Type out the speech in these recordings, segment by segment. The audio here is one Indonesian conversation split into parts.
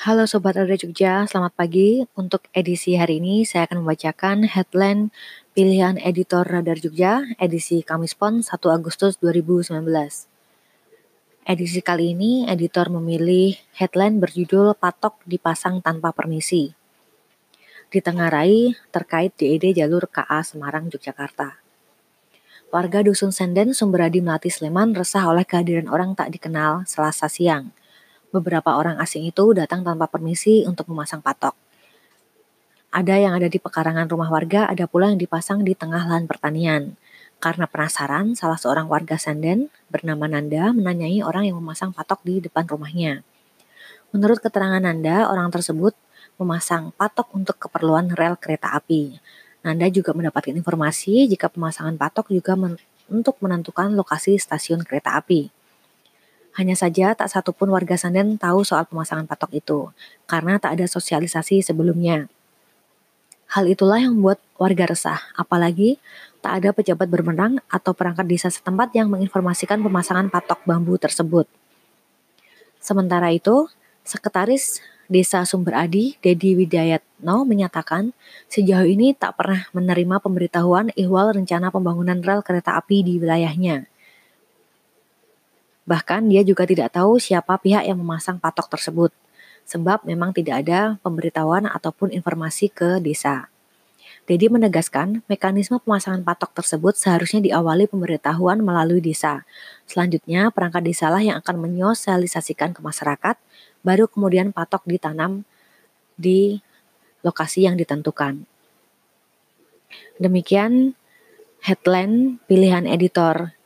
Halo Sobat Radar Jogja, selamat pagi. Untuk edisi hari ini saya akan membacakan headline pilihan editor Radar Jogja edisi Kamis Pon 1 Agustus 2019. Edisi kali ini editor memilih headline berjudul Patok dipasang tanpa permisi. Ditengarai terkait DED jalur KA Semarang Yogyakarta. Warga Dusun Senden Sumberadi Melati Sleman resah oleh kehadiran orang tak dikenal selasa siang beberapa orang asing itu datang tanpa permisi untuk memasang patok. Ada yang ada di pekarangan rumah warga, ada pula yang dipasang di tengah lahan pertanian. Karena penasaran, salah seorang warga Sanden bernama Nanda menanyai orang yang memasang patok di depan rumahnya. Menurut keterangan Nanda, orang tersebut memasang patok untuk keperluan rel kereta api. Nanda juga mendapatkan informasi jika pemasangan patok juga men untuk menentukan lokasi stasiun kereta api. Hanya saja tak satu pun warga Sanden tahu soal pemasangan patok itu, karena tak ada sosialisasi sebelumnya. Hal itulah yang membuat warga resah, apalagi tak ada pejabat bermenang atau perangkat desa setempat yang menginformasikan pemasangan patok bambu tersebut. Sementara itu, Sekretaris Desa Sumber Adi, Dedi Widayatno menyatakan sejauh ini tak pernah menerima pemberitahuan ihwal rencana pembangunan rel kereta api di wilayahnya. Bahkan dia juga tidak tahu siapa pihak yang memasang patok tersebut, sebab memang tidak ada pemberitahuan ataupun informasi ke desa. Dedi menegaskan mekanisme pemasangan patok tersebut seharusnya diawali pemberitahuan melalui desa. Selanjutnya, perangkat desa lah yang akan menyosialisasikan ke masyarakat, baru kemudian patok ditanam di lokasi yang ditentukan. Demikian headline pilihan editor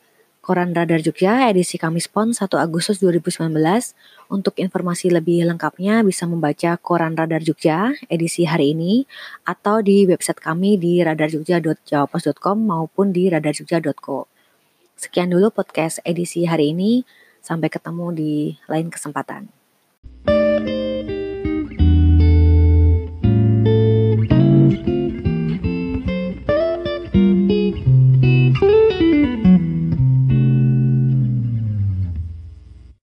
Koran Radar Jogja edisi Kamis Pon 1 Agustus 2019. Untuk informasi lebih lengkapnya bisa membaca Koran Radar Jogja edisi hari ini atau di website kami di radarjogja.jawapos.com maupun di radarjogja.co. Sekian dulu podcast edisi hari ini. Sampai ketemu di lain kesempatan.